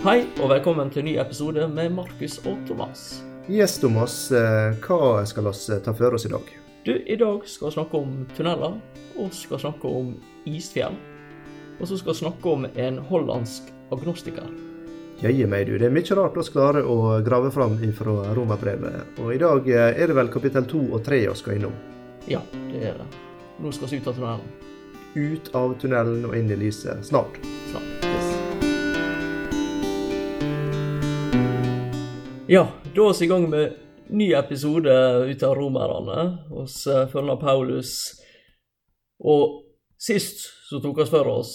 Hei, og velkommen til en ny episode med Markus og Thomas. Yes, Thomas. eh, Hva skal vi ta for oss i dag? Du, I dag skal vi snakke om tunneler, og skal snakke om isfjell. Og så skal vi snakke om en hollandsk agnostiker. Jøye meg, du. Det er mye rart vi klarer å grave fram fra romerbrevet. Og i dag eh, er det vel kapittel to og tre vi skal innom. Ja, det er det. Nå skal vi ut av tunnelen. Ut av tunnelen og inn i lyset. Snart. Ja, da er vi i gang med ny episode ut av romerne hos følger Paulus. Og sist så tok vi for oss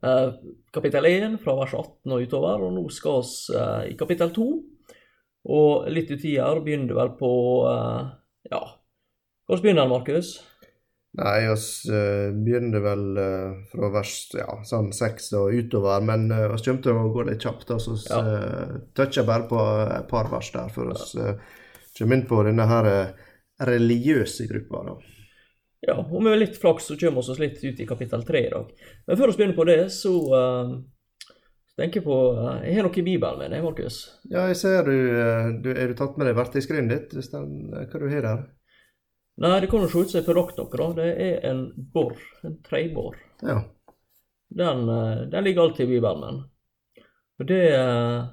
eh, kapittel 1 fra vers 18 og utover, og nå skal vi eh, i kapittel 2. Og litt uti her begynner vel på eh, Ja, hvor begynner den, Markus? Nei, vi eh, begynner vel eh, fra vers ja, sånn seks og utover, men vi kommer til å gå litt kjapt. vi Ja. uh, toucher bare på et par vers der, før vi ja. kommer inn på denne her eh, religiøse gruppa. da. Ja, og med litt flaks så kommer vi oss litt ut i kapittel 3 i dag. Men før vi begynner på det, så uh, tenker jeg på uh, Jeg har noe i Bibelen med deg, Markus. Ja, jeg ser du, eh, du Er du tatt med deg verktøyskrinet ditt? Hvis den, eh, hva du har der? Nei, det kan jo se ut som rakt da. Det er en bor. En trebor. Ja. Den, uh, den ligger alltid i Bibelen. Og det, uh,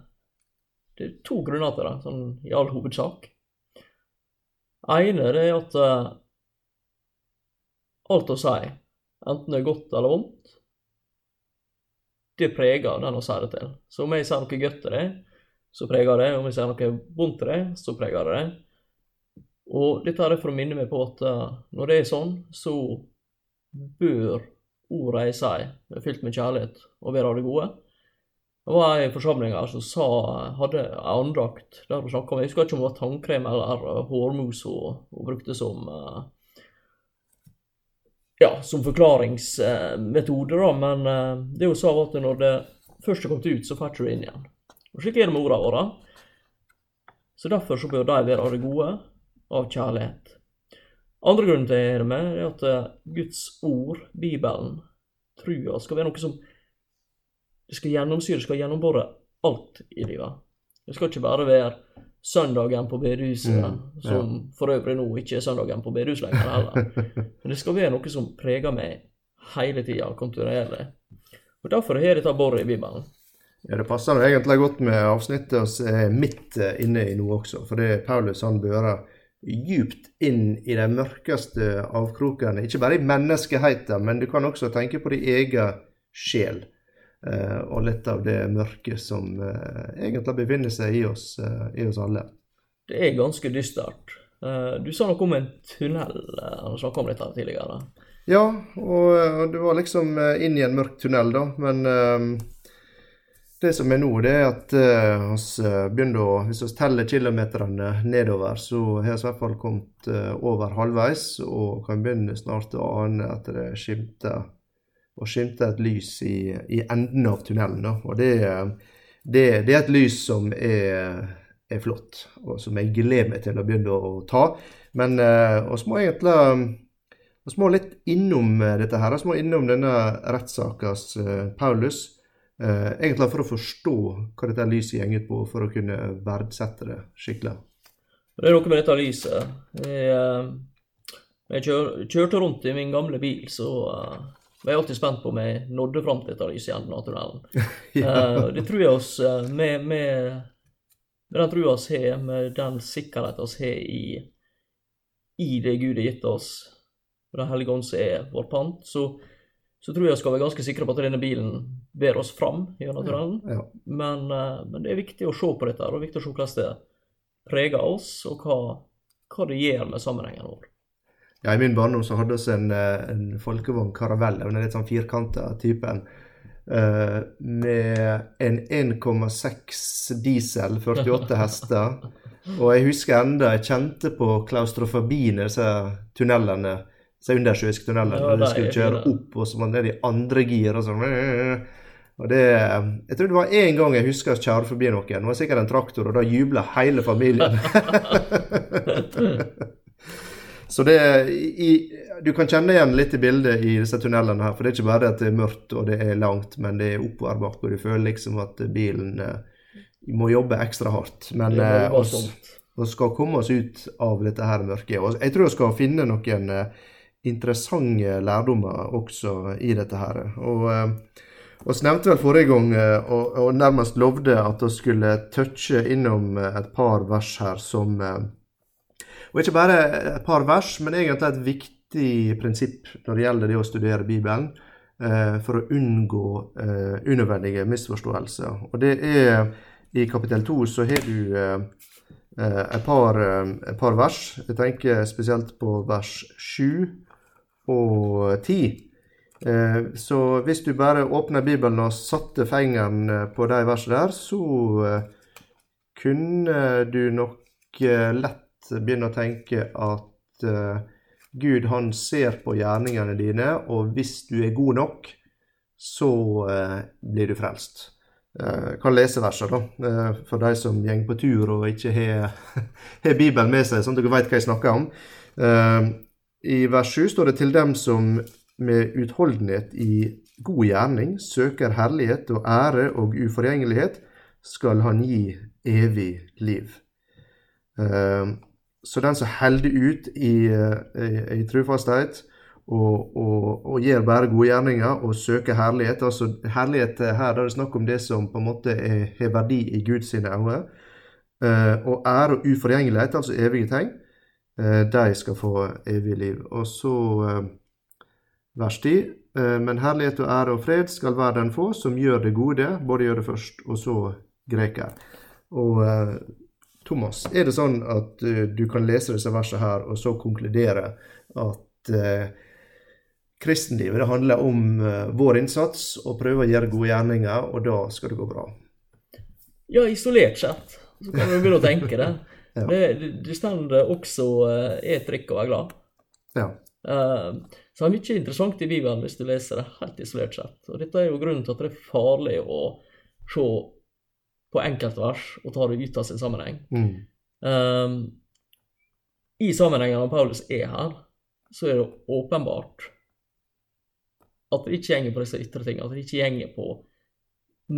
det er to grunner til det, sånn i all hovedsak. ene det er at uh, alt å si, enten det er godt eller vondt, det preger den å si det til. Så om jeg sier noe godt til deg, så preger det. Om jeg sier noe vondt til deg, så preger det. Og dette er for å minne meg på at eh, når det er sånn, så bør orda jeg sier, være fylt med kjærlighet og være av det gode. Det var ei forsamling her som sa, hadde ei andakt der hun snakka om Jeg husker ikke om det var tannkrem eller hårmos hun, brukte som eh, ja, som forklaringsmetode, da, men eh, det hun sa var at når det først er kommet ut, så får du inn igjen. Og slik er det med ordene våre. Så derfor så bør de være av det gode, av kjærlighet. Andre grunnen til jeg er med, er at eh, Guds ord, Bibelen, trua, skal være noe som det skal gjennomsyre, det skal gjennombore alt i livet. Det skal ikke bare være søndagen på bedehuset, Mm, ja. som for øvrig nå ikke er søndagen på bedehuset lenger heller. Men det skal være noe som preger meg hele tida, kontinuerlig. Og Derfor har dette båret i Bibelen. ja, det passer egentlig godt med avsnittet vi er midt eh, inne i nå også. For det er Paulus han bører djupt inn i de mørkeste avkrokene. Ikke bare i menneskeheten, men du kan også tenke på din egen sjel. Uh, og litt av det mørke som uh, egentlig befinner seg i oss, uh, i oss alle. Det er ganske dystert. Du sa noe om en tunnel. Uh, snakka om dette tidligere. Ja, og, og du var liksom inn i en mørk tunnel, da. Men det som er nå, det er at eh, begynner å Hvis vi teller kilometerne nedover, så har vi i hvert fall kommet uh, over halvveis, og kan begynne snart å ane at det skimter og skimter et lys i, i enden av tunnelen. Da. Og det, det, det er et lys som er, er flott, og som jeg gleder meg til å begynne å ta. Men oss må egentlig vi må litt innom dette her. Vi må innom denne rettssaka Paulus. Eh, egentlig for å forstå hva dette lyset går ut på, for å kunne verdsette det skikkelig. Det er noe med dette lyset. Jeg, eh, jeg kjør, kjørte rundt i min gamle bil, så eh, var jeg alltid spent på om jeg nådde fram til dette lyset i enden av tunnelen. Eh, det tror jeg oss eh, med, med, med den trua vi har, med den sikkerheten vi har i, i det Gud har gitt oss, og Den hellige ånd som er vår pant, så, så tror jeg vi skal være ganske sikre på at denne bilen bærer oss fram gjennom tunnelen. Ja. Men, eh, men det er viktig å se på dette, og det er viktig å se hvordan det preger oss, og hva, hva det gjør med sammenhengen vår. Ja, I min barndom så hadde vi en, eh, en folkevogn karavell, den litt sånn firkanta typen, eh, med en 1,6 diesel, 48 hester. Og jeg husker enda jeg kjente på klaustrofobien i disse tunnelene, disse undersjøiske tunnelene, Ja, du de skulle er kjøre opp, og så var man nede i andre gir, og sånn. Og det, jeg tror det var én gang jeg husker jeg kjørte forbi noen. Det var sikkert en traktor, og da jubla hele familien. Så det i, Du kan kjenne igjen litt i bildet i disse tunnelene her. For det er ikke bare at det er mørkt og det er langt, men det er oppoverbakke. Og du føler liksom at bilen eh, må jobbe ekstra hardt. Men Det er eh, skal komme oss ut av dette her mørket. Og jeg tror vi skal finne noen eh, interessante lærdommer også i dette her. Og eh, vi nevnte vel forrige gang eh, og, og nærmest lovde at vi skulle touche innom eh, et par vers her som eh, Og ikke bare et par vers, men egentlig et viktig prinsipp når det gjelder det å studere Bibelen. For å unngå unødvendige misforståelser. Og det er i kapittel to så har du et par, et par vers. Jeg tenker spesielt på vers 7 og 10. Eh, Så hvis du bare åpner Bibelen og satte fingeren eh, på de versene der, så eh, kunne du nok lett begynne å tenke at Gud han ser på gjerningene dine, og hvis du er god nok, så blir du frelst. Jeg kan lese versene, da, for de som går på tur og ikke har, har Bibelen med seg, sånn at dere vet hva jeg snakker om. I vers 7 står det til dem som med utholdenhet i god gjerning søker herlighet og ære og uforgjengelighet, skal han gi evig liv. Eh, Så den som holder ut i, eh, i, i trufasthet og, og, og gjør bare gode gjerninger og søker herlighet altså Herlighet her er det snakk om det som på en måte har verdi i Guds øyne. Eh, og ære og uforgjengelighet, altså evige ting, de skal få evig liv. Og så vers 10. Eh, Men herlighet og ære og fred skal være den få som gjør det gode, både gjør det først og så greker. Og eh, Thomas, er det sånn at eh, du kan lese disse versene her og så konkludere at eh, kristenlivet det handler om vår innsats og prøve å gjøre gode gjerninger, og da skal det gå bra? Ja, isolert sett så kan du begynne å tenke det. Ja. Det, det, står også 'et trykk å være glad. Ja. Eh, så det er mye interessant i Bibelen hvis du leser det helt isolert sett. Og dette er jo grunnen til at det er farlig å se på enkeltvers og ta det ut av sin sammenheng. Mm. Um, I sammenhengen når Paulus er her, så er det åpenbart at det ikke gjenger på disse ytre tingene. At det ikke gjenger på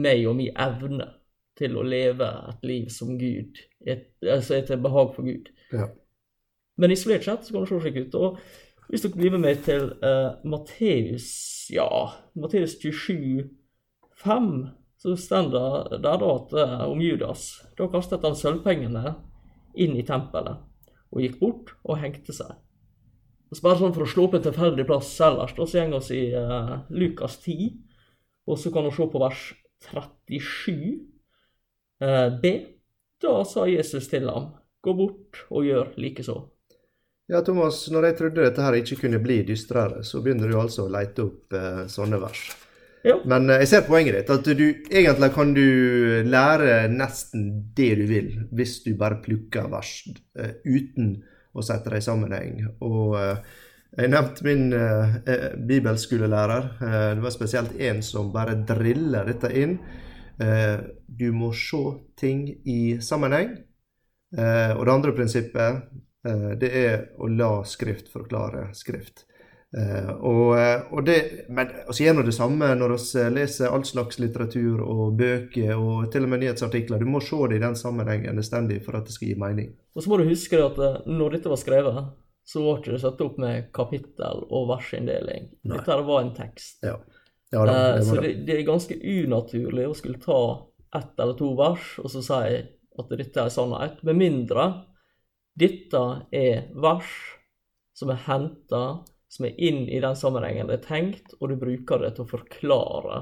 meg og min evne til å leve et liv som Gud, et, altså er til behag for Gud. Ja. Men isolert sett så kan det se slik ut. Og hvis dere blir med meg til uh, Matteus ja, Matteus 27, 5, så står det der da at eh, om Judas Da kastet han sølvpengene inn i tempelet og gikk bort og hengte seg. Så bare sånn For å slå opp en tilfeldig plass ellers, da, så går vi i uh, Lukas 10, og så kan vi se på vers 37 uh, b. Da sa Jesus til ham, gå bort og gjør likeså. Ja, Thomas, når jeg trodde dette her ikke kunne bli dystrere, så begynner du altså å lete opp eh, sånne vers. Ja. Men eh, jeg ser poenget ditt. At du egentlig kan du lære nesten det du vil, hvis du bare plukker vers eh, uten å sette det i sammenheng. Og eh, jeg nevnte min eh, bibelskolelærer. Det var spesielt en som bare driller dette inn. Eh, du må se ting i sammenheng. Eh, og det andre prinsippet, det er å la Skrift forklare Skrift. Eh, og, eh, og det, men vi gjør nå det samme når vi leser all slags litteratur og bøker og til og med nyhetsartikler. Du må se det i den sammenhengen bestandig for at det skal gi mening. Og så må du huske at eh, når dette var skrevet, så var ikke det satt opp med kapittel og versinndeling. Nei. Dette her var en tekst. Ja, ja da, Eh, det så det, det. det er ganske unaturlig å skulle ta ett eller to vers og så si at dette er sannhet, med mindre dette er vers som er henta, som er inn i den sammenhengen det er tenkt, og du bruker det til å forklare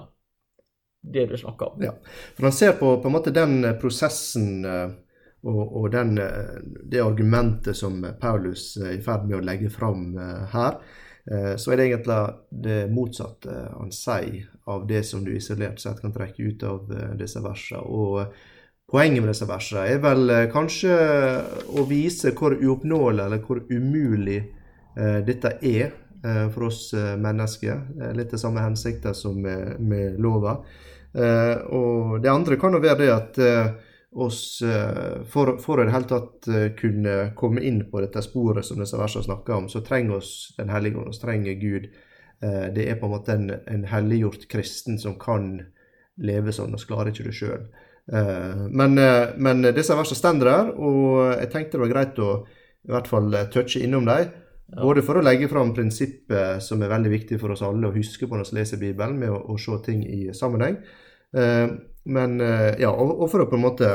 det du snakker om. Ja. For han ser på, på en måte den eh, prosessen eh, og, og den, eh, det argumentet som Paulus er i ferd med å legge fram eh, her, eh, så er det egentlig det motsatte han sier av det som du isolert sett kan trekke ut av eh, disse versene. Og poenget med disse versene er vel eh, kanskje å vise hvor uoppnåelig eller hvor umulig eh, dette er eh, for oss eh, mennesker. Litt det samme hensikter som med, med lova. Eh, og det andre kan jo være det at, eh, oss for, for å i det hele tatt kunne komme inn på dette sporet som disse versene snakker om, så trenger oss Den hellige ånd, oss trenger Gud. Det er på en måte en, en helliggjort kristen som kan leve sånn, og klarer ikke det sjøl. Men, eh, men disse versene står der, og jeg tenkte det var greit å i hvert fall eh, touche innom dem. Både for å legge fram prinsippet som er veldig viktig for oss alle å huske på når vi leser Bibelen, med å, å se ting i sammenheng. Eh, men eh, ja, og, og for å på en måte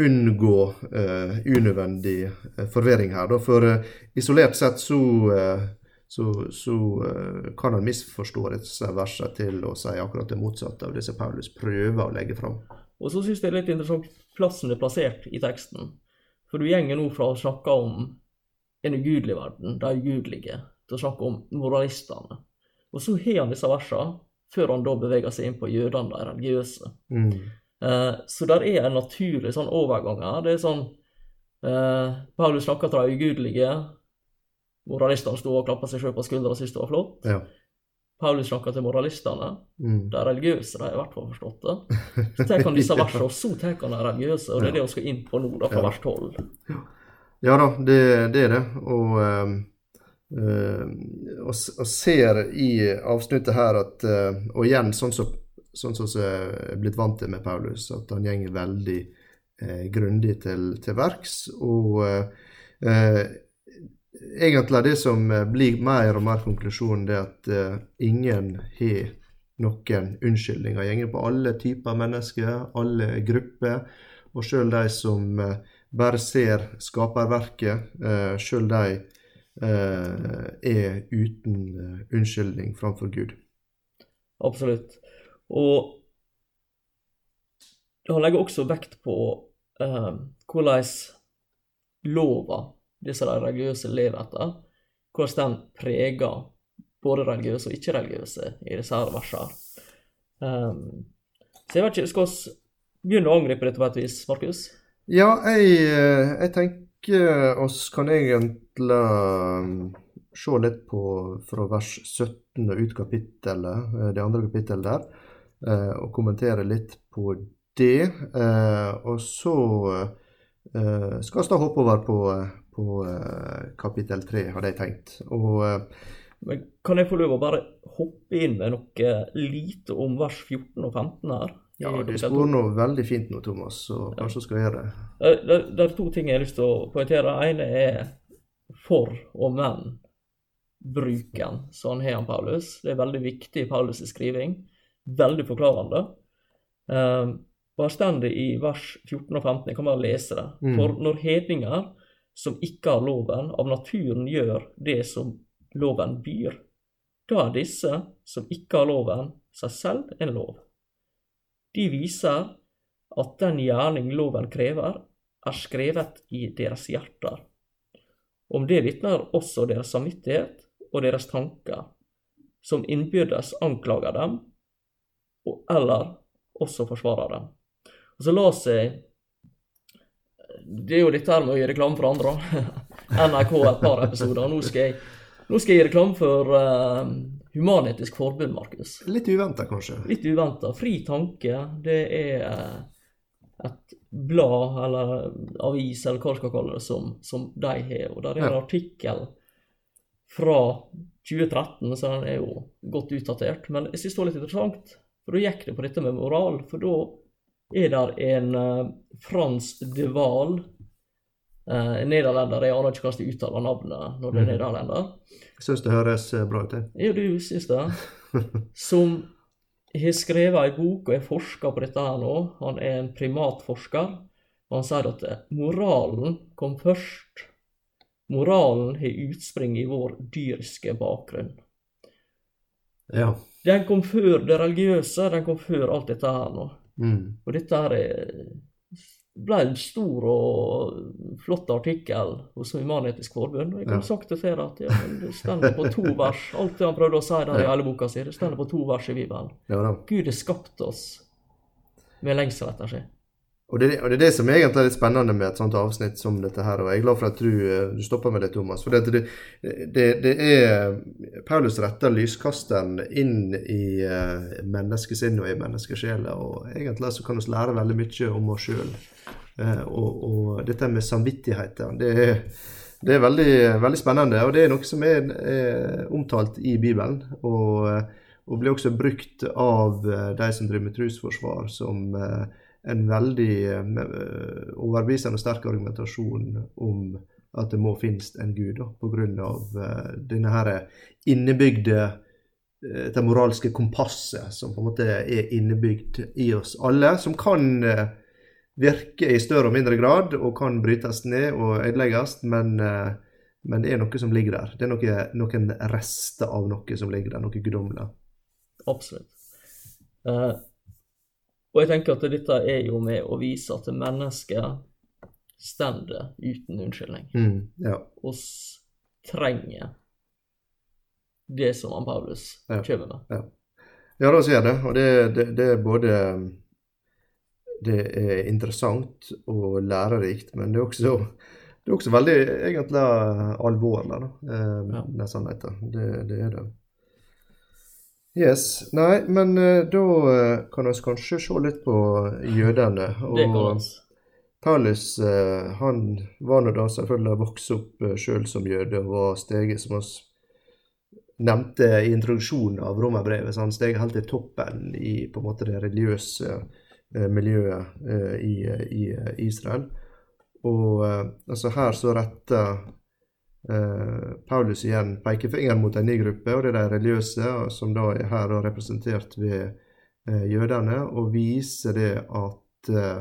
unngå eh, unødvendig eh, forvirring her. Da. For eh, isolert sett så, eh, så, så eh, kan en misforstå disse versene til å si akkurat det motsatte av det som Paulus prøver å legge fram. Og så syns jeg det er litt interessant plassen det er plassert i teksten. For du gjenger nå fra å snakke om en ugudelig verden, de ugudelige, til å snakke om moralistene. Og så har han disse versene, før han da beveger seg inn på jødene, de religiøse. Mm. Eh, så der er en naturlig sånn overgang her. Det er sånn eh, Paulus snakker til de ugudelige. Moralistene sto og klappa seg sjøl på skuldra og syntes det var flott. Ja. Paulus snakker til moralistene. Mm. De religiøse de har i hvert fall forstått det. Så tar han disse versene, og så tar han de religiøse. Og det er det vi skal inn på nå, da, fra Ja. vers 12. Ja da, det, det er det. Og eh, og og ser i avsnittet her at eh, Og igjen, sånn som sånn som jeg er blitt vant til med Paulus, at han gjenger veldig eh, grundig til, til verks. Og eh, eh, egentlig det som eh, blir mer og mer konklusjonen, det er at eh, ingen har noen unnskyldninger. Gjenger på alle typer mennesker, alle grupper. Og sjøl de som eh, bare ser skaperverket, sjøl de er uten unnskyldning framfor Gud. Absolutt. Og han legger også vekt på eh, hvordan lova disse de religiøse lever etter, hvordan den preger både religiøse og ikke-religiøse i disse her versene. Um, så jeg vet ikke, skal vi begynne å angripe dette på et vis, Markus? Ja, jeg, eh, jeg tenker oss kan egentlig eh, se litt på fra vers 17 og ut kapittelet, eh, det andre kapittelet der, og kommentere litt på det. Og så skal vi da hoppe over på, på eh, kapittel 3, hadde jeg tenkt. Og eh, Men kan jeg få lov å bare hoppe inn med noe lite om vers 14 og 15 her? ja, du to? nå veldig fint nå, Thomas, så kanskje skal jeg gjøre det. Det, det, det er to ting jeg har lyst til å poengtere. Det ene er for og men-bruken Sånn han har om Paulus. Det er veldig viktig i Paulus' skriving. Veldig forklarende. Um, Bare stendig i vers 14 og 15, jeg kan bare lese det. Mm. For når hedninger som ikke har loven, av naturen gjør det som loven byr, da er disse som ikke har loven, seg selv en lov. De viser at den gjerning loven krever, er skrevet i deres hjerter. Om det vitner også deres samvittighet og deres tanker, som innbyrdes anklager dem, eller også forsvarer dem. Og så la seg Det er jo dette her med å gi reklame for andre. NRK et par episoder. Nå skal jeg, nå skal jeg gi reklame for uh, Human-Etisk Forbund, Markus. Litt uventa, kanskje. Litt uventa. Fri tanke, det er eh, et blad eller avis, eller hva du skal kalle det, som, som de har. Og der er en Ja. artikkel fra 2013, så den er jo godt utdatert. Men jeg synes det var litt interessant, for da gikk det på dette med moral. For da er der en uh, Frans de Waal, uh, en nederlender, jeg aner ikke hvordan de uttaler navnet når det er Mhm. nederlender. Jeg syns det høres eh, bra ut, jeg. Ja, du syns det? Som har skrevet ei bok og er forska på dette her nå. Han er en primatforsker. Og han sier at eh, moralen kom først. Moralen har utspring i vår dyriske bakgrunn. Ja. Den kom før det religiøse, den kom før alt dette her nå. Mm. Og dette her er, ble en stor og flott artikkel hos Human-Etisk Forbund. Og jeg kunne Ja. sagt det før at ja, det står på to vers. Alt det han prøvde å si der i hele boka si, det står på to vers i Bibelen. Ja. Gud har skapt oss med lengsel etter seg. Og det, og det er det som egentlig er litt spennende med et sånt avsnitt som dette her. Og jeg er glad for at du, eh, du stopper med det, Thomas. For det, det, det er Paulus retter lyskasteren inn i uh, menneskesinnet og i menneskesjela. Og egentlig så kan vi lære veldig mye om oss sjøl. Og, og, dette med samvittigheten, det er, er veldig, veldig, spennende. Og det er noe som er, er omtalt i Bibelen. Og, og, blir også brukt av de som driver med trosforsvar, som en veldig uh, overbevisende sterk argumentasjon om at det må finnes en gud, da, pga. Uh, denne her innebygde uh, det moralske kompasset som på en måte er innebygd i oss alle, som kan uh, virke i større og mindre grad og kan brytes ned og ødelegges, men, men det er noe som ligger der. Det er noe, noen rester av noe som ligger der, noe guddommelig. Absolutt. Uh, og jeg tenker at dette er jo med å vise at mennesket står uten unnskyldning. Mm, ja. Oss trenger det som han Paulus ja. kommer med. Ja, ja da sier jeg det. Og det, det, det, er både Det er interessant og lærerikt, men det er også, det er også veldig egentlig alvorlig, da, eh, ja. sannheten. Det, det er det. Yes. Nei, men uh, da uh, kan vi kanskje se litt på jødene. Og Paulus uh, han var nå da selvfølgelig vokst opp sjøl som jøde og var steget, som vi nevnte i introduksjonen av romerbrevet, så han steg helt til toppen i på en måte det religiøse miljøet i, i, Israel. Og altså her så retter Eh, Paulus igjen peker fingeren mot en ny gruppe, og det er de religiøse, som da er her representert ved eh, jødene, og viser det at eh,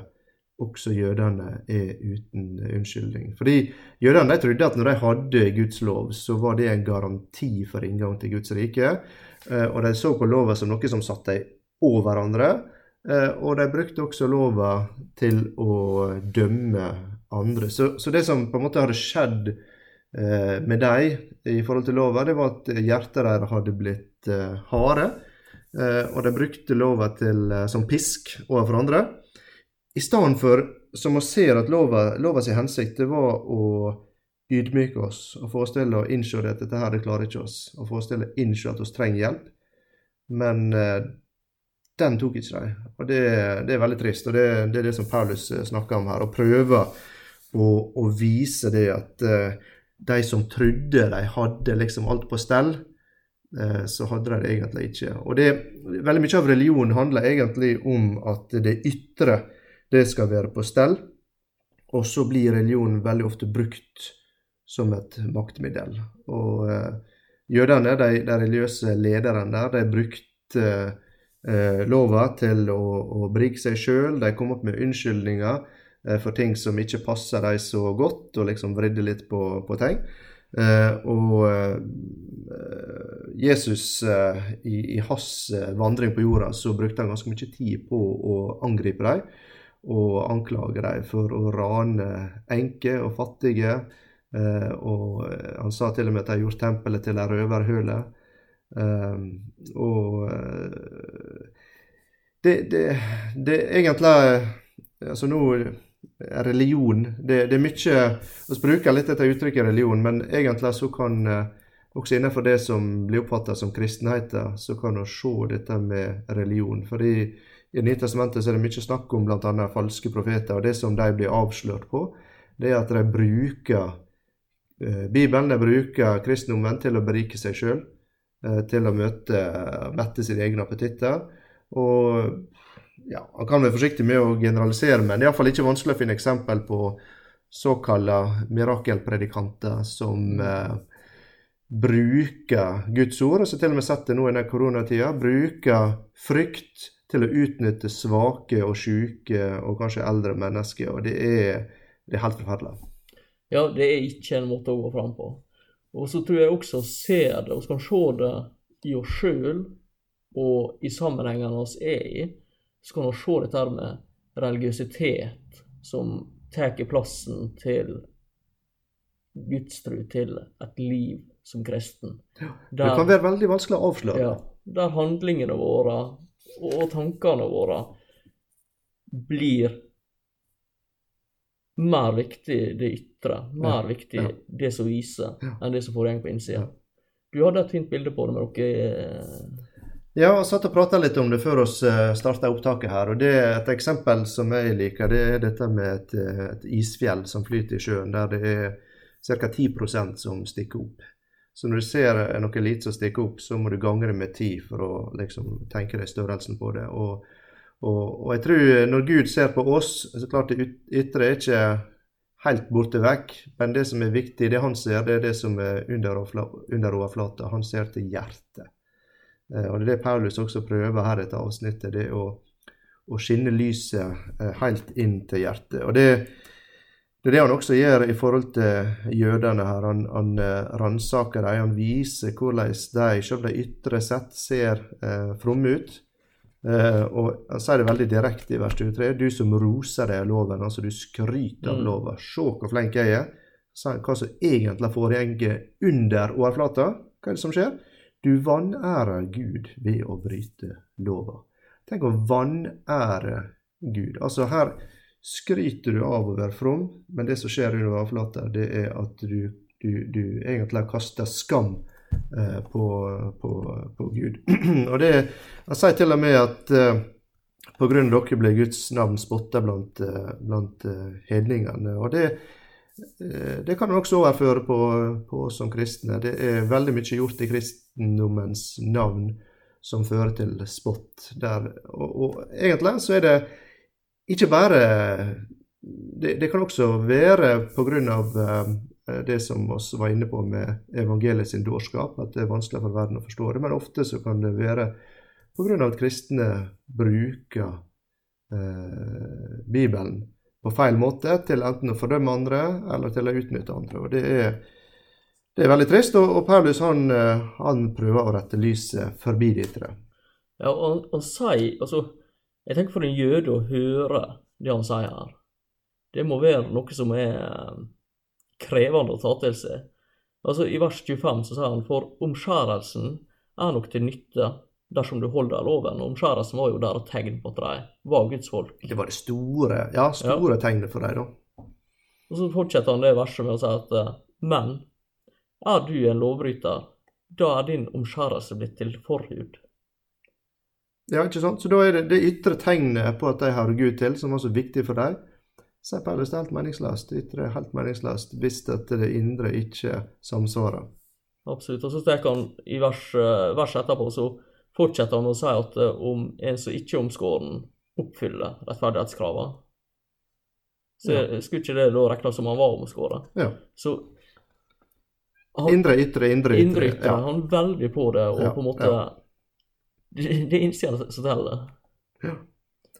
også jødene er uten unnskyldning. Fordi jødene de trodde at når de hadde Guds lov, så var det en garanti for inngang til Guds rike. Og de så på lova som noe som satte dem over andre. Og de brukte også lova til å dømme andre. Så, så det som på en måte hadde skjedd Eh, med dem i forhold til lova, det var at hjertet deres hadde blitt eh, harde. Eh, og de brukte lova som pisk overfor andre. I stedet for, som vi ser at lova, lova sin hensikt, var å ydmyke oss og få oss til å innse at dette her det klarer ikke oss. Og få oss til å innse at vi trenger hjelp. Men den tok ikke de. Og det, det, er veldig trist. Og det, det, er det som Paulus snakker om her. Og prøver å, å vise det at de som trodde de hadde liksom alt på stell, eh, så hadde de det egentlig ikke. Og det, Veldig mye av religion handler egentlig om at det ytre det skal være på stell, og så blir religion veldig ofte brukt som et maktmiddel. Og eh, Jødene, de, de, religiøse lederne der, de brukte eh, lova til å, å berike seg sjøl. De kom opp med unnskyldninger for ting som ikke passer dem så godt, og liksom vridde litt på, på ting. Uh, og uh, Jesus, i, i, hans vandring på jorda, så brukte han ganske mye tid på å angripe dem og anklage dem for å rane enker og fattige. og han sa til og med at de har gjort tempelet til ei røverhøle. og det, det, det egentlig Altså nå religion. Det, det, er mye Vi bruker litt dette uttrykket religion, men egentlig så kan eh, også innenfor det som blir oppfattet som kristenheten, så kan vi se dette med religion. Fordi i Nye testamentet så er det mye snakk om bl.a. falske profeter, og det som de blir avslørt på, det er at de bruker eh, Bibelen, de bruker kristendommen til å berike seg sjøl, eh, til å møte, mette sine egne appetitter. Og ja, Han kan være forsiktig med å generalisere, men det er iallfall ikke vanskelig å finne eksempel på såkalte mirakelpredikanter som eh, bruker Guds ord, og så til og med sett det nå i denne koronatida, bruker frykt til å utnytte svake og syke og kanskje eldre mennesker. og Det er, det er helt forferdelig. Ja, det er ikke en måte å gå fram på. Og så tror jeg også ser det, og kan se det i oss sjøl og i sammenhengene vi er i så kan man se dette med religiøsitet som tar plassen til gudstru, til et liv som kristen. Der, det kan være veldig vanskelig å avsløre. Ja, der handlingene våre og tankene våre blir mer viktig det ytre. Mer Ja, viktig ja. det som viser, enn det som foregår på innsida. Du hadde et fint bilde på det med dere. Eh, Ja, jeg satt og prata litt om det før oss starta opptaket her. og det er Et eksempel som jeg liker, det er dette med et, eh, et isfjell som flyter i sjøen, der det er ca. 10% som stikker opp. Så når du ser noe lite som stikker opp, så må du gange det med 10 for å liksom tenke deg størrelsen på det. Og, og, og jeg tror når Gud ser på oss, så klart det yt- ytre er ikke helt borte vekk, men det som er viktig, det han ser, det er det som er under, under overflata. Han ser til hjertet. Eh, Og det er det Paulus også prøver her i dette avsnittet, det å, å skinne lyset eh, helt inn til hjertet. Og det, det er det han også gjør i forhold til jødene her. Han, han eh, ransaker dem, han viser hvordan de, selv de ytre sett, ser eh, fromme ut. Eh, og han sier det veldig direkte i vers 23. Du som roser deg av loven, altså du skryter av Mm. loven. Se hvor flink jeg er. Så hva som egentlig foregår under overflata. Hva er det som skjer? Du vanærer Gud ved å bryte lova. Tenk å vanære Gud. Altså her skryter du av å være from, men det som skjer under overflata, det er at du, du, du egentlig kaster skam eh, på, på, på Gud. og det Han sier til og med at eh, på grunn av dere ble Guds navn spotta blant, eh, blant eh, hedningene. Og det, det kan man også overføre på, på oss som kristne. Det er veldig mye gjort i kristendommens navn som fører til spott. Der, og, og egentlig så er det ikke bare Det, det kan også være pga. Eh, det som vi var inne på med evangeliet sin dårskap, at det er vanskelig for verden å forstå det. Men ofte så kan det være pga. at kristne bruker eh, Bibelen på feil måte til enten å fordømme andre eller til å utnytte andre. Og Det er, det er veldig trist, og, og Paulus han, eh, han prøver å rette lyset forbi dette. Ja, og han sier Altså, jeg tenker for en jøde å høre det han sier her. Det må være noe som er eh, krevende å ta til seg. Altså, I vers 25 så sier han for omskjærelsen er nok til nytte dersom du holder loven. Omskjærelsen var jo der et tegn på at de var Guds folk. Det var det store, ja, store tegnet for dem, da. Og så fortsetter han det verset med å si at eh, men er du en lovbryter, da er din omskjærelse blitt til forhud. Ja, ikke sant? Så da er det det ytre tegnet på at de har Gud til, som var så viktig for dem. Sier Paulus det er helt meningsløst. Det ytre er helt meningsløst hvis det indre ikke samsvarer. Absolutt. Og så tar han i vers, eh, vers etterpå, så fortsetter han å si at eh, om en som ikke er omskåren, oppfyller rettferdighetskravene, så Ja. skulle ikke det da regnes som han var omskåret. Ja. Så han, Indre, ytre, indre, ytre. indre ytre, Ja. han er veldig på det, og Ja, på en måte ja. Det det er innsida som teller.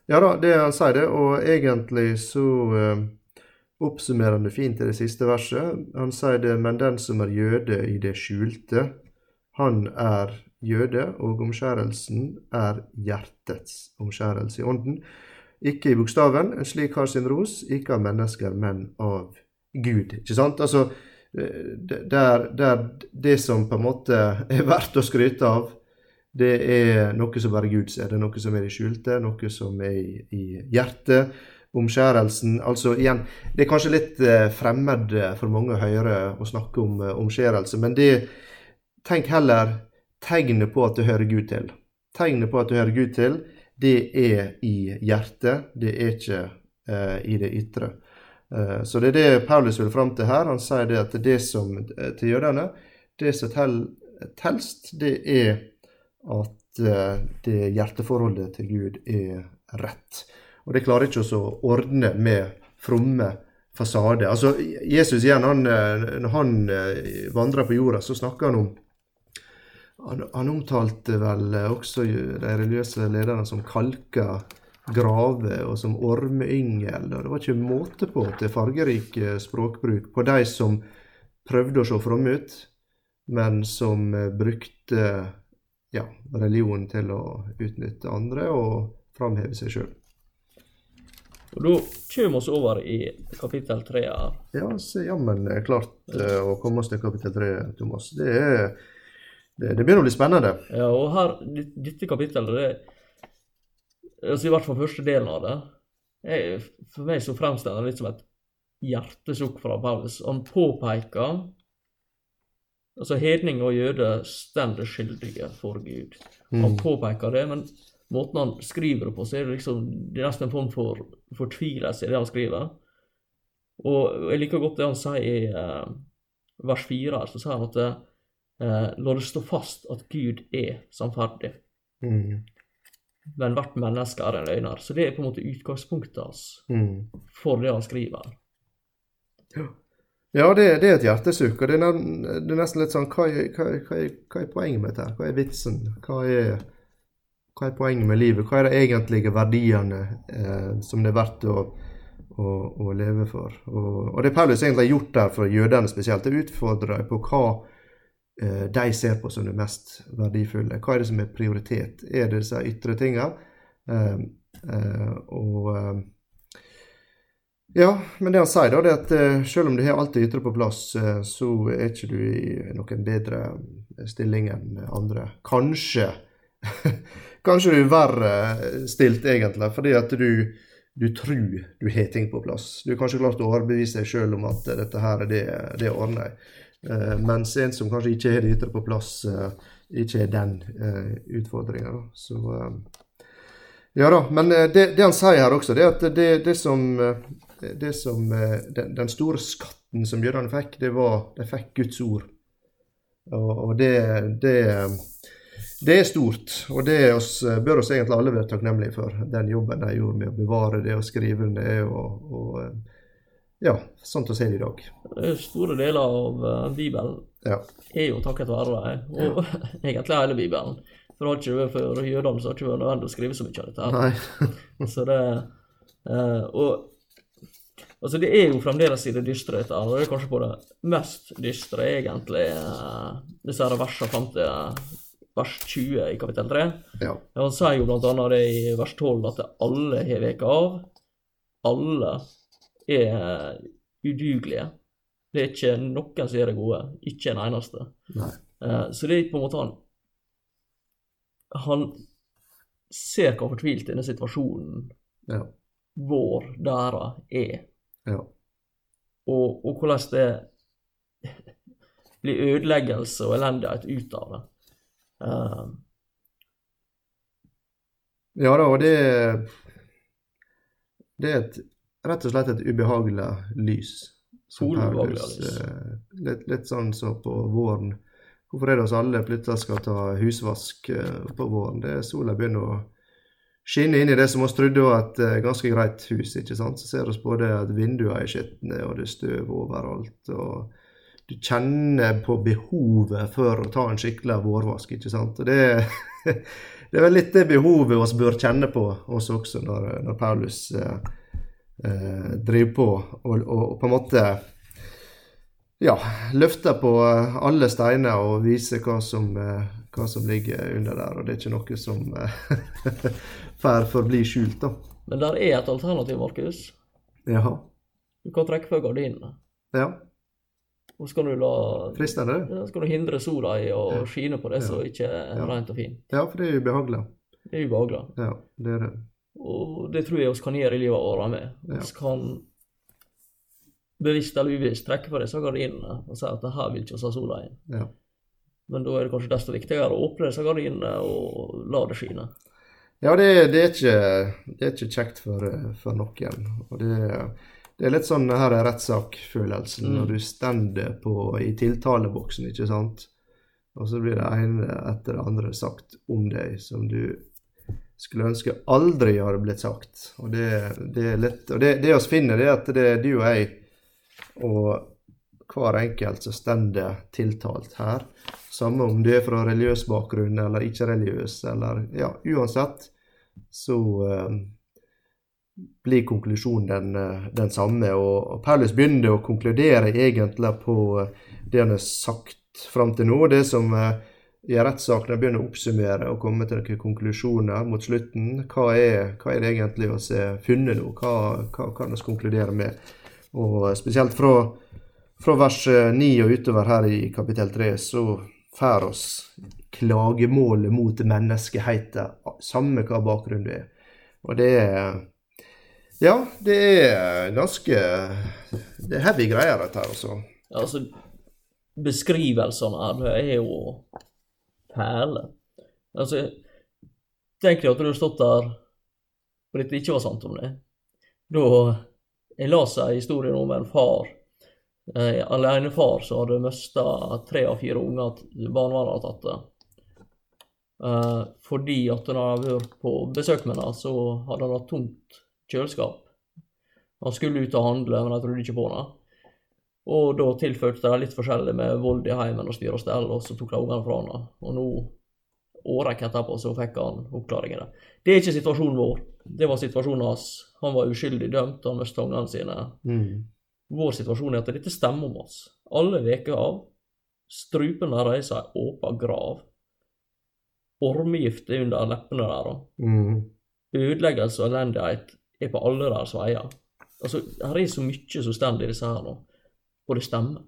ja da, det han sier det, og egentlig så eh, oppsummerer han det fint i det siste verset. Han sier det, men den som er jøde i det skjulte, han er jøde, og omskjærelsen er hjertets omskjærelse i ånden. Ikke i bokstaven, en slik har sin ros, ikke av mennesker, men av Gud. Ikke sant? Altså, der, der det som på en måte er verdt å skryte av, det er noe som bare Gud ser. Det er noe som er i skjulte, noe som er i, i hjertet. Omskjærelsen Altså igjen, det er kanskje litt eh, fremmed for mange å høre å snakke om eh, omskjærelse, men det Tenk heller tegnet på at du hører Gud til. Tegnet på at du hører Gud til, det er i hjertet, det er ikke eh, i det ytre. Eh, så det er det Paulus vil fram til her. Han sier det at det som eh, til jødene, det som tel, telst, det er at eh, det hjerteforholdet til Gud er rett. Og det klarer ikke oss å ordne med fromme fasade. Altså, Jesus igjen, han, eh, når han eh, vandrer på jorda, så snakker han om han, han omtalte vel eh, også de religiøse lederne som kalka graver og som ormeyngel. og Det var ikke måte på til fargerik eh, språkbruk på de som prøvde å se fromme ut, men som eh, brukte ja, religion til å utnytte andre og framheve seg sjøl. Og Da kommer vi oss over i kapittel tre her. Ja, så jammen er klart eh, å komme oss til kapittel tre, Thomas. Det, er, det, det begynner å bli spennende. Ja, og her, dette kapittelet, det altså i hvert fall første delen av det, er, for meg så fremstår det litt som et hjertesukk fra Paulus. Han påpeker Altså, hedning og jøde står skyldige for Gud. Han påpeker det, men måten han skriver det på, så er det liksom Det er nesten en form for fortvilelse i det han skriver. Og jeg liker godt det han sier i eh, vers 4 her, så sier han at eh, la det stå fast at Gud er sannferdig, Mm. men hvert menneske er en løgner. Så det er på en måte utgangspunktet hans Mm. for det han skriver. Ja, det, det er et hjertesukk. Og det er, det er nesten litt sånn hva er, hva, er- hva, er, hva er poenget med dette? Hva er vitsen? Hva er, poenget med livet? Hva er de egentlige verdiene eh, som det er verdt å, å, å leve for? Og, og det Paulus egentlig har gjort der for jødene spesielt, det utfordrer på hva de ser på som det mest verdifulle. Hva er det som er prioritet? Er det disse ytre tinga? Eh, eh, og eh, ja, men det han sier, da, det er at eh, selv om du har alt det ytre på plass, eh, så er ikke du i noen bedre stilling enn andre. Kanskje Kanskje du er verre stilt, egentlig, fordi at du, du tror du har ting på plass. Du har kanskje klart å overbevise deg sjøl om at eh, dette her er det, det ordner jeg. Eh, mens en som kanskje ikke har det ytre på plass, eh, ikke har den uh, utfordringa. Så eh, ja da, men eh, det, det han sier her også, det er at det, det som, eh, det som eh, den, den store skatten som jødene fikk, det var de fikk Guds ord. Og, og det, det, er stort, og det er oss, bør oss egentlig alle være takknemlige for, den jobben de gjorde med å bevare det og skrive det. og, og eh, ja, sånn å se det i dag. Er Store deler av eh, Bibelen Ja. er jo takket være dem, og egentlig hele Bibelen. For det har ikke vært for jødene så har det ikke vært nødvendig å skrive så mye av dette. her. Så det eh, Og altså, det er jo fremdeles i det dystre, dette. her, det er kanskje på det mest dystre, egentlig, eh, disse her versene fram til eh, vers 20 i kapittel 3. Ja. Ja, Han sier jo annet det i vers 12 at alle har veket av. Alle er udugelige. Det er ikke noen som gjør det gode. Ikke en eneste. Eh, Så det er på en måte han Han ser hvor fortvilt denne situasjonen Ja. vår, deres, er. Ja. Og, og hvordan det blir ødeleggelse og elendighet ut av det. Eh, Ja da, og det Det er et, rett og slett et ubehagelig lys. Paulus, eh, Litt, litt sånn som på våren. Hvorfor er det oss alle plutselig skal ta husvask eh, på våren? Det er Sola begynner å skinne inn i det som vi trodde var et eh, ganske greit hus. ikke sant? Så ser vi både at vinduene er skitne, og det er støv overalt. og du kjenner på behovet for å ta en skikkelig vårvask, ikke sant. Og det, det er vel litt det behovet vi bør kjenne på oss også, når, når Paulus eh, eh, driver på og, og, og på en måte ja, løfter på alle steiner og viser hva som, eh, hva som ligger under der. Og det er ikke noe som eh, får forbli skjult, da. men der er et alternativ, Markus. Jaha. Du kan trekke for gardinene. Ja, Og så kan du la fristende det. ja, så kan du hindre sola i å Ja. skine på det som ikke er Ja. rent og fint. Ja, for det er ubehagelig. Det er ubehagelig. Ja, det er det. Og det tror jeg vi kan gjøre i livet vårt med. Vi Ja. kan bevisst eller ubevisst trekke for disse gardinene og si at det her vil ikke vi ha sola inn. Ja. Men da er det kanskje desto viktigere å åpne disse gardinene og la det skine. Ja, det, det, er ikke, det er ikke kjekt for, for noen. Og det, det er litt sånn her er rettssakfølelsen Mm. når du stender på i tiltaleboksen, ikke sant. Og så blir det ene etter det andre sagt om deg som du skulle ønske aldri hadde blitt sagt. Og det, det er litt Og det, vi finner, det er at det er du og jeg og hver enkelt som stender tiltalt her. Samme om du er fra religiøs bakgrunn eller ikke religiøs, eller ja, uansett, så eh, blir konklusjonen den, eh, den samme. Og, og Paulus begynner å konkludere egentlig på eh, det han har sagt fram til nå. Det som eh, i rettssakene begynner å oppsummere og komme til noen konklusjoner mot slutten. Hva er, hva er det egentlig vi har funnet nå? Hva, hva kan vi konkludere med? Og spesielt fra, fra vers eh, 9 og utover her i kapittel 3 så får oss klagemålet mot menneskeheten, samme hva bakgrunnen det er. Og det er Ja, det er ganske Det er heavy greier, dette her, altså. Altså, beskrivelsene her er jo perler. Altså, tenk deg at du har stått der og dette ikke var sant om det. Da jeg leste en historie om en far, en alenefar som hadde mista tre av fire unger barnevernet hadde tatt det. Eh, fordi at når han hadde vært på besøk med henne, så hadde han hatt tomt kjøleskap. Han skulle ut og handle, men jeg trodde ikke på det. Og da tilfølgte de litt forskjellig med vold i heimen og styr og stell, og så tok de ungene fra henne. Og nå, årrekke etterpå, så fikk han oppklaringen. det. Det er ikke situasjonen vår. Det var situasjonen hans. Han var uskyldig dømt, han mistet ungene sine. Mm. Vår situasjon er at dette stemmer om oss. Alle veker av. Strupen der reiser ei åpen grav. Ormegift er under leppene der. Mm. Ødeleggelse og elendighet er på alle deres veier. Altså, her er så mye som står i disse her nå, og det stemmer.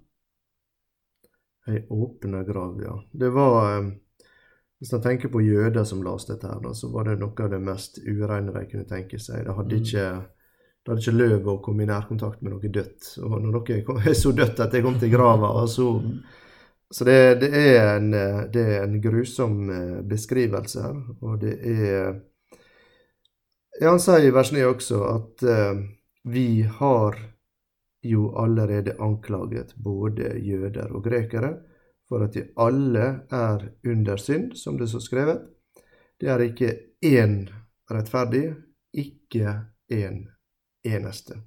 Ei åpne grav, ja. Det var eh, Hvis man tenker på jøder som leste dette, her, så var det noe av det mest ureine de kunne tenke seg. Det hadde Mm. ikke det hadde ikke løv å komme i nærkontakt med noe dødt. Og når noe kom- er så dødt at det kom til grava, og så Så det, det, er en, det er en grusom eh, beskrivelse her, og det er Ja, han sier i vers 9 også at uh, vi har jo allerede anklaget både jøder og grekere for at de alle er under synd, som det så skrevet. Det er ikke én rettferdig, ikke én eneste.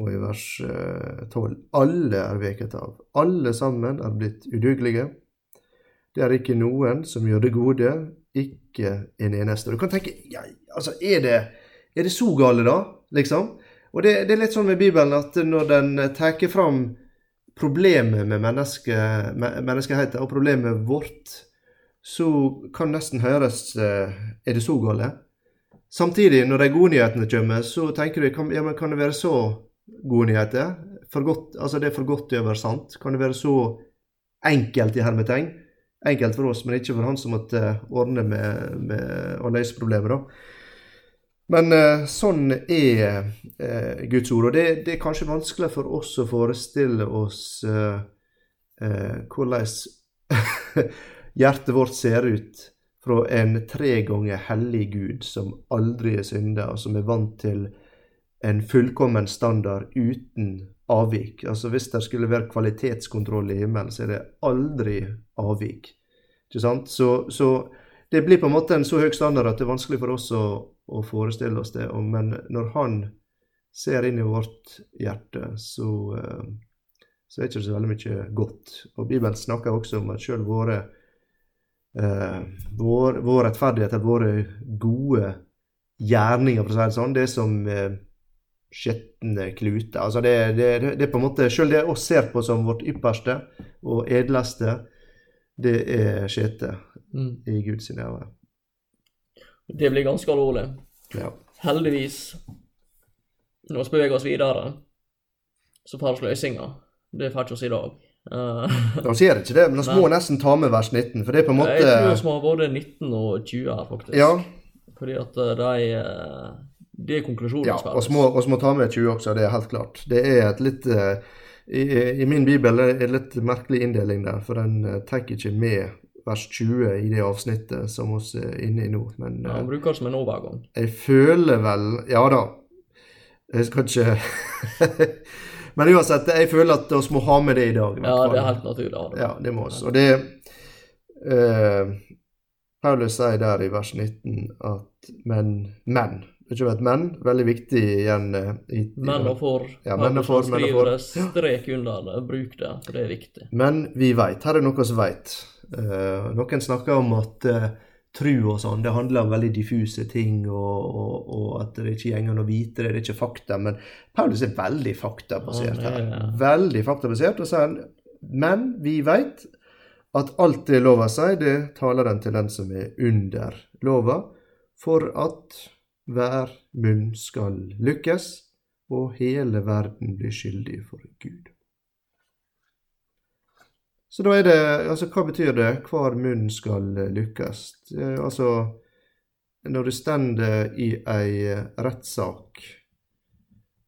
Og i vers eh, 12 alle er veket av. Alle sammen er blitt udugelige. Det er ikke noen som gjør det gode, ikke en eneste. Du kan tenke ja, altså, er det, er det så gale, da? Liksom? Og det, det er litt sånn med Bibelen at når den tar fram problemet med menneske, menneskeheten og problemet vårt, så kan nesten høres eh, Er det så gale? Samtidig, når de gode nyhetene kommer, så tenker du kan, ja, men kan det være så gode nyheter? For godt, altså det er for godt til å være sant? Kan det være så enkelt i hermetegn? Enkelt for oss, men ikke for han som måtte ordne med, med å løse problemet, da. Men eh, sånn er eh, Guds ord, og det, det er kanskje vanskelig for oss å forestille oss eh, hvordan hjertet vårt ser ut fra en tre ganger hellig Gud som aldri er synda, og som er vant til en fullkommen standard uten avvik. Altså Hvis det skulle være kvalitetskontroll i himmelen, så er det aldri avvik. Ikke sant? Så, så det blir på en måte en så høy standard at det er vanskelig for oss å, å forestille oss det. Men når Han ser inn i vårt hjerte, så, eh, så er det ikke så veldig mye godt. Og Bibelen snakker også om at sjøl våre eh, vår, vår rettferdighet, eller våre gode gjerninger, for å si det sånn, det er som eh, skitne kluter. Altså det, det, det er på en måte Sjøl det oss ser på som vårt ypperste og edleste, det er skjete Mm. i Guds øyne. Det blir ganske alvorlig. Ja. Heldigvis, når vi beveger oss videre, så får vi løsninger. Det får ikke oss i dag. Eh, De sier ikke det, men vi må nesten ta med vers 19, for det er på en måte jeg tror vi må både 19 og 20 her, faktisk. Ja, Fordi at eh, de eh, Det er konklusjonen. ja og vi må, må ta med 20 også, det er helt klart. Det er et litt i, I min bibel er det litt merkelig inndeling der, for den tar ikke med vers 20 i det avsnittet som vi er inne i nå. Men Ja, han eh, bruker det som en overgang. jeg føler vel Ja da. Jeg skal ikke Men uansett, jeg føler at vi må ha med det i dag. i Ja, fall. det er helt naturlig. Ja, det. Ja, det må vi. Og det eh, Paulus sier der i vers 19 at men, men Et men, veldig viktig igjen. eh, I, Men og for. Ja, men og for, men og for. det, strek under det. Bruk det, for det er viktig. Men vi veit. Her er noe vi veit. Uh, noen snakker om at uh, tru og sånn, det handler om veldig diffuse ting, og, og, og at det ikke går an å vite det, det er ikke fakta. Men Paulus er veldig faktabasert her. her. er- Veldig faktabasert. Og sier han men vi veit at alt det lova sier, det taler den til den som er under lova, for at hver munn skal lykkes, og hele verden blir skyldig for Gud. Så da er det Altså, hva betyr det? Hver munn skal lykkes? Eh, Altså, når du stender i ei rettssak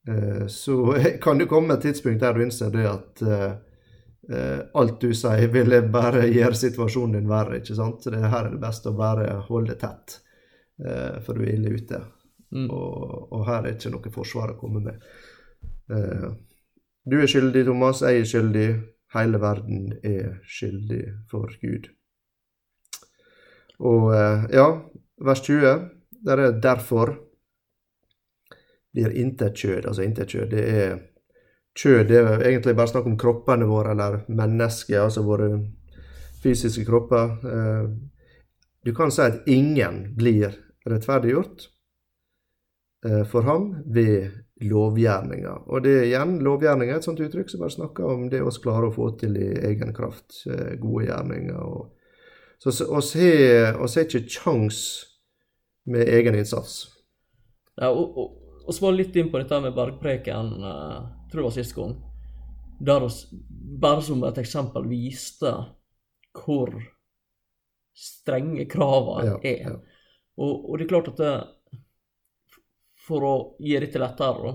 eh, så kan det komme et tidspunkt der du innser det at eh, alt du sier, vil bare gjøre situasjonen din verre. ikke sant? Så det her er det best å bare holde tett, eh, for du er ille ute. Mm. Og, og her er ikke noe forsvar å komme med. Eh, du er skyldig, Thomas. Jeg er skyldig. Hele verden er skyldig for Gud. Og eh, ja, vers 20, der er derfor blir intet kjød. Altså intet kjød, det er kjød det er egentlig bare snakk om kroppene våre, eller mennesker, altså våre fysiske kropper. Eh, Du kan si at ingen blir rettferdiggjort eh, for ham ved lovgjerninger. Og det er igjen lovgjerninger, et sånt uttrykk som bare snakker om det oss klarer å få til i egen kraft. eh, Gode gjerninger. Og, så oss har ikke kjangs med egen innsats. Ja, og, og, og var litt inn på dette med bergpreken, uh, tror jeg var sist gang. Der oss bare som et eksempel viste hvor strenge kravene Ja, er. ja. Og, og det er klart at det, for å gjøre dette lettere, da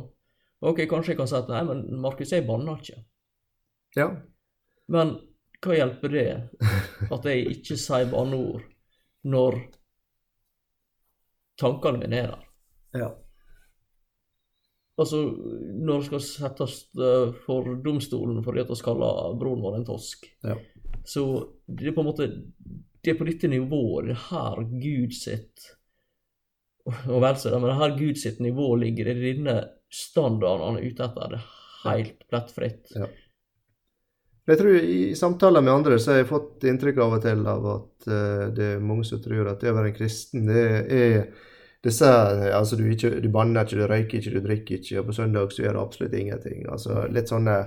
Ok, kanskje jeg kan si at nei, men Markus, jeg banner ikke. Ja. Men hva hjelper det at jeg ikke sier banneord når tankene mine er der? ja. Altså, når det skal settes eh, for domstolen fordi at vi kaller broren vår en tosk, Ja. så det er på en måte Det er på dette nivået det er her Gud sitt Og vel så det, men det er her Gud sitt nivå ligger. Det er denne standarden han er ute etter. Det er helt plettfritt. Ja. Jeg tror I samtaler med andre så har jeg fått inntrykk av og til av at eh, det er mange som tror at det å være en kristen, det er disse, altså du, ikke, du banner ikke, du røyker ikke, du drikker ikke, og på søndag så gjør du absolutt ingenting. altså litt sånne,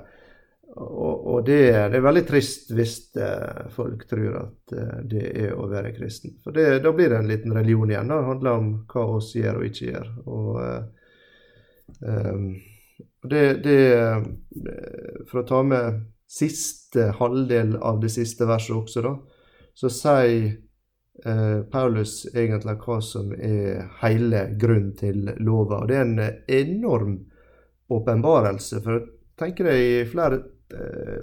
Og, og det, det er veldig trist hvis eh, folk tror at eh, det er å være kristen. For det, da blir det en liten religion igjen. Det handler om hva oss gjør og ikke gjør. og um, det, det For å ta med siste halvdel av det siste verset også, da, så sier uh, Paulus egentlig hva som er hele grunnen til lova. Og det er en enorm åpenbarelse. For tenker deg i flere,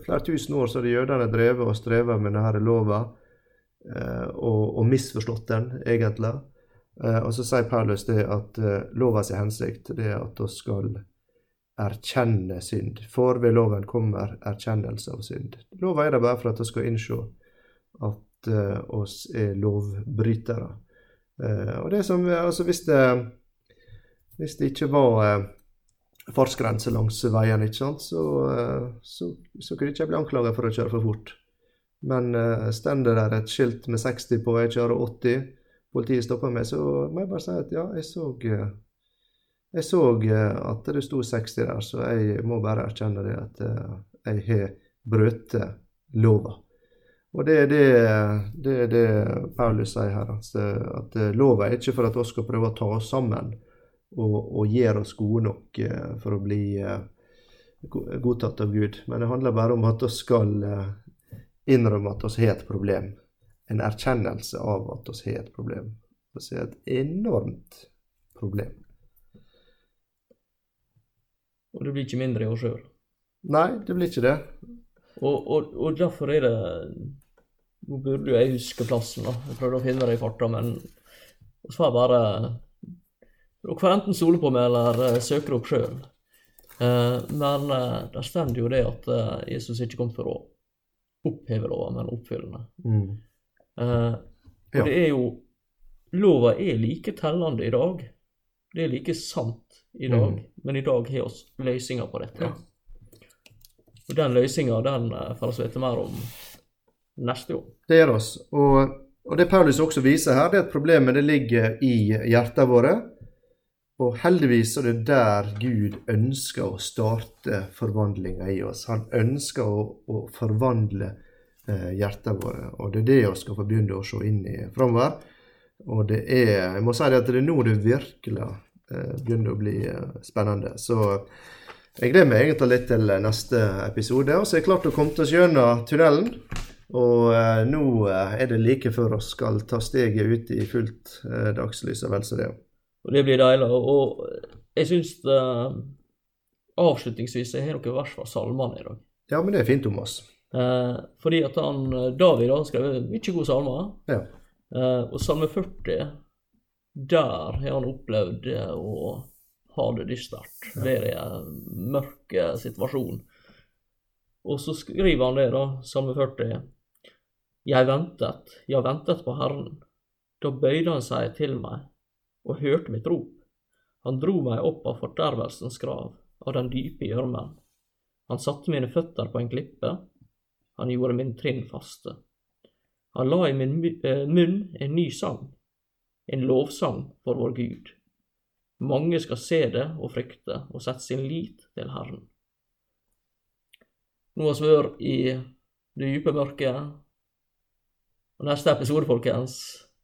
flere tusen år så har jødene drevet og strevet med denne lova, eh, og, og misforstått den, egentlig. Eh, og så sier Paulus det at eh, lova hensikt det er at vi skal erkjenne synd. For ved loven kommer erkjennelse av synd. Lova er der bare for at vi skal innse at oss er lovbrytere. Eh, og det som, altså hvis det, hvis det ikke var fartsgrense langs veien, ikke sant, så, eh, så, så kunne ikke jeg bli anklaget for å kjøre for fort. Men uh, stender der et skilt med 60 på, jeg kjører 80, politiet stopper meg, så må jeg bare si at ja, jeg så eh, jeg så eh, at det sto 60 der, så jeg må bare erkjenne det at eh, jeg har brutt lova. Og det er det, det, det Paulus sier her, at, at eh, lova er ikke for at vi skal prøve å ta oss sammen og, og gjør oss gode nok eh, for å bli eh, godtatt av Gud, men det handler bare om at vi skal eh, innrømme at vi har et problem. En erkjennelse av at vi har et problem. Vi har et enormt problem. Og det blir ikke mindre i år sjøl. Nei, det blir ikke det. Og, og, og derfor er det Nå burde jo jeg huske plassen, da. Jeg prøvde å finne det i farta, men vi får bare Dere får enten sole på meg eller uh, søke dere opp Uh, men uh, der står jo det at uh, Jesus ikke kom for å oppheve lova, men oppfylle den. Mm. Eh, Ja. det er jo Lova er like tellende i dag. Det er like sant i dag, Mm. men i dag har vi løsninger på dette. Ja. Og den løsninga den eh, får vi vite mer om neste gang. Det gjør oss. Og, og det Paulus også viser her, det er at problemet det ligger i hjertene våre. Og heldigvis er det der Gud ønsker å starte forvandlinga i oss. Han ønsker å, å forvandle eh, hjertene våre, og det er det vi skal få begynne å se inn i framover. Og det er Jeg må si det at det er nå det virkelig eh, begynner å bli eh, spennende. Så jeg gleder meg egentlig litt til neste episode. Og så er jeg klart å komme oss gjennom tunnelen. Og eh, nå eh, er det like før vi skal ta steget ut i fullt eh, dagslys og vel så det. Og det blir deilig. Og jeg syns det avslutningsvis jeg har dere vers fra salmene i dag. Ja, men det er fint, Thomas. Eh, fordi at han, eh, David har skrevet mye gode salmer. Ja. Eh, og salme 40, der har han opplevd eh, å ha det dystert. Ja. Det er en mørk eh, situasjon. Og så skriver han det, da, salme 40. Jeg ventet, jeg ventet på Herren. Da bøyde han seg til meg og hørte mitt rop. Han dro meg opp av fordervelsens grav, av den dype gjørmen. Han satte mine føtter på en klippe, han gjorde mine trinn faste. Han la i min eh, munn en ny sang, en lovsang for vår Gud. Mange skal se det og frykte og sette sin lit til Herren. Nå har vi vært i det dype mørket. Og neste episode, folkens,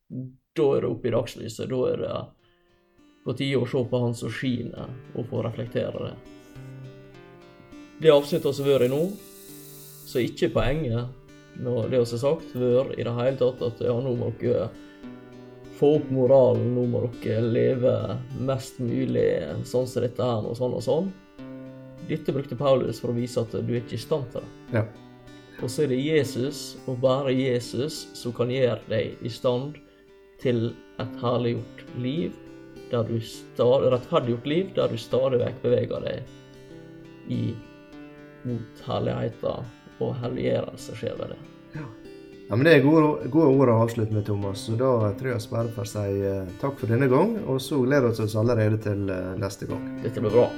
da er det oppe i dagslyset. Da er det på tide å se på Han som skiner, og få reflektere det. Det avsnittet vi har vært nå, så ikke poenget med det vi har sagt, vært i det hele tatt at ja, nå må dere få opp moralen, nå må dere leve mest mulig sånn som dette her, og sånn og sånn. Dette brukte Paulus for å vise at du er ikke i stand til det. Ja. Og så er det Jesus, og bare Jesus, som kan gjøre deg i stand til et herliggjort liv, der du stadig, rettferdiggjort liv, der du stadig vekk beveger deg i mot herligheten, og helliggjørelse skjer ved det. Ja, men Det er gode, gode ord å avslutte med, Thomas. Så Da tror jeg vi bare får si eh, takk for denne gang. Og så gleder vi oss allerede til eh, neste gang. Dette blir bra.